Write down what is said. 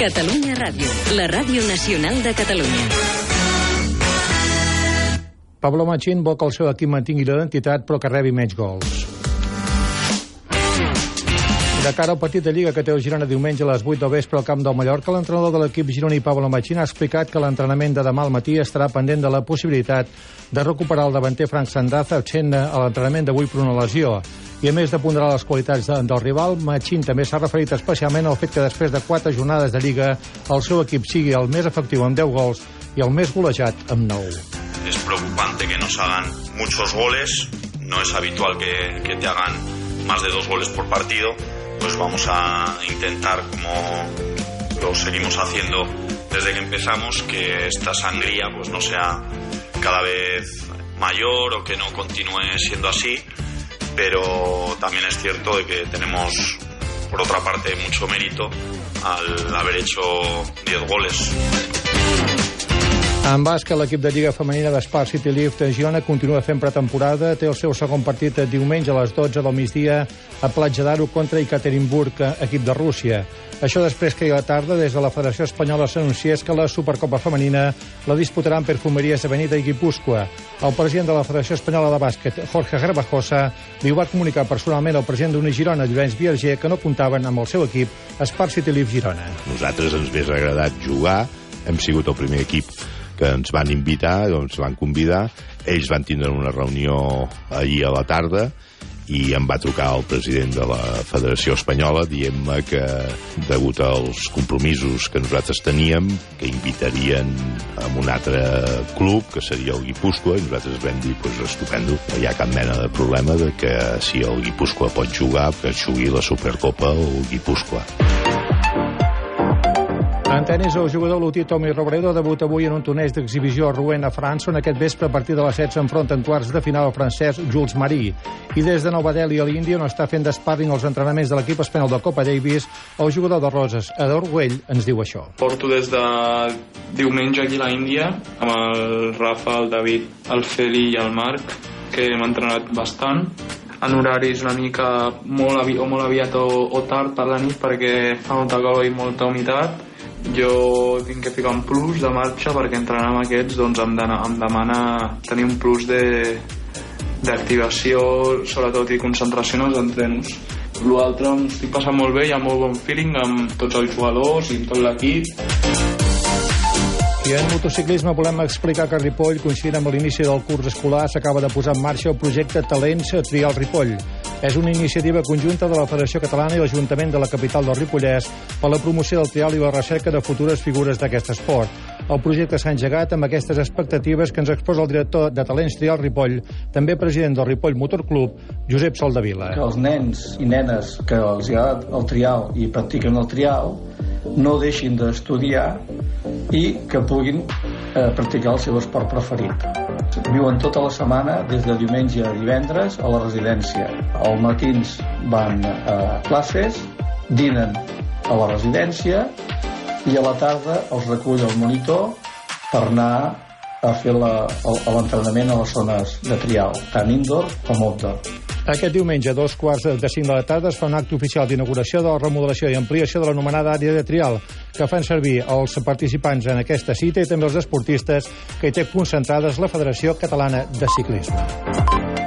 Catalunya Ràdio, la ràdio nacional de Catalunya. Pablo Machín vol que el seu equip mantingui l'identitat però que rebi menys gols. De cara al partit de Lliga que té el Girona diumenge a les 8 del vespre al camp del Mallorca, l'entrenador de l'equip gironí Pablo Machín ha explicat que l'entrenament de demà al matí estarà pendent de la possibilitat de recuperar el davanter Frank Sandaza absent a l'entrenament d'avui per una lesió. I a més de ponderar les qualitats de, del rival, Machín també s'ha referit especialment al fet que després de quatre jornades de Lliga el seu equip sigui el més efectiu amb 10 gols i el més golejat amb 9. Es preocupante que nos hagan muchos goles, no es habitual que, que te hagan más de dos goles por partido, pues vamos a intentar, como lo seguimos haciendo desde que empezamos, que esta sangría pues no sea cada vez mayor o que no continúe siendo así, pero también es cierto de que tenemos por otra parte mucho mérito al haber hecho 10 goles. En bàsquet, l'equip de Lliga Femenina d'Espar City Lift de Girona continua fent pretemporada. Té el seu segon partit diumenge a les 12 del migdia a Platja d'Aro contra Ekaterinburg, equip de Rússia. Això després que a la tarda, des de la Federació Espanyola s'anunciés que la Supercopa Femenina la disputaran Perfumeries Avenida i Guipúscoa. El president de la Federació Espanyola de Bàsquet, Jorge Garbajosa, li va comunicar personalment al president d'Uni Girona, Llorenç Vierger, que no comptaven amb el seu equip, Espar City Lift Girona. Nosaltres ens hauria agradat jugar, hem sigut el primer equip que ens van invitar, doncs van convidar, ells van tindre una reunió ahir a la tarda i em va trucar el president de la Federació Espanyola dient-me que, degut als compromisos que nosaltres teníem, que invitarien a un altre club, que seria el Guipúscoa, i nosaltres vam dir, pues, estupendo, no hi ha cap mena de problema de que si el Guipúscoa pot jugar, que jugui la Supercopa o el Guipúscoa. En tenis, el jugador lutí Tommy Robredo debuta avui en un torneig d'exhibició a Rouen, a França, on aquest vespre a partir de les 7 s'enfronta en quarts de final el francès Jules Marie. I des de Nova Delhi a l'Índia, on està fent d'esparring els entrenaments de l'equip espanyol de Copa Davis, el jugador de Roses, Ador Güell, ens diu això. Porto des de diumenge aquí a l'Índia amb el Rafa, el David, el Feli i el Marc, que hem entrenat bastant en horaris una mica molt, avi o molt aviat o, o tard per la nit perquè fa molta calor i molta humitat jo tinc que ficar un plus de marxa perquè entrenar amb aquests doncs em, dana, em demana tenir un plus de d'activació sobretot i concentració en els entrenos l'altre em estic passant molt bé hi ha molt bon feeling amb tots els jugadors i amb tot l'equip i en motociclisme volem explicar que Ripoll, coincidint amb l'inici del curs escolar, s'acaba de posar en marxa el projecte Talents Trial Ripoll. És una iniciativa conjunta de la Federació Catalana i l'Ajuntament de la capital del Ripollès per la promoció del trial i la recerca de futures figures d'aquest esport. El projecte s'ha engegat amb aquestes expectatives que ens exposa el director de Talents Trial Ripoll, també president del Ripoll Motor Club, Josep Soldavila. Que els nens i nenes que els agrada el trial i practiquen el trial no deixin d'estudiar i que puguin eh, practicar el seu esport preferit. Viuen tota la setmana, des de diumenge a divendres, a la residència. Al matins van a classes, dinen a la residència i a la tarda els recull el monitor per anar a fer l'entrenament a les zones de trial, tant indoor com outdoor. Aquest diumenge, a dos quarts de cinc de la tarda, es fa un acte oficial d'inauguració de la remodelació i ampliació de l'anomenada àrea de trial, que fan servir els participants en aquesta cita i també els esportistes que hi té concentrades la Federació Catalana de Ciclisme.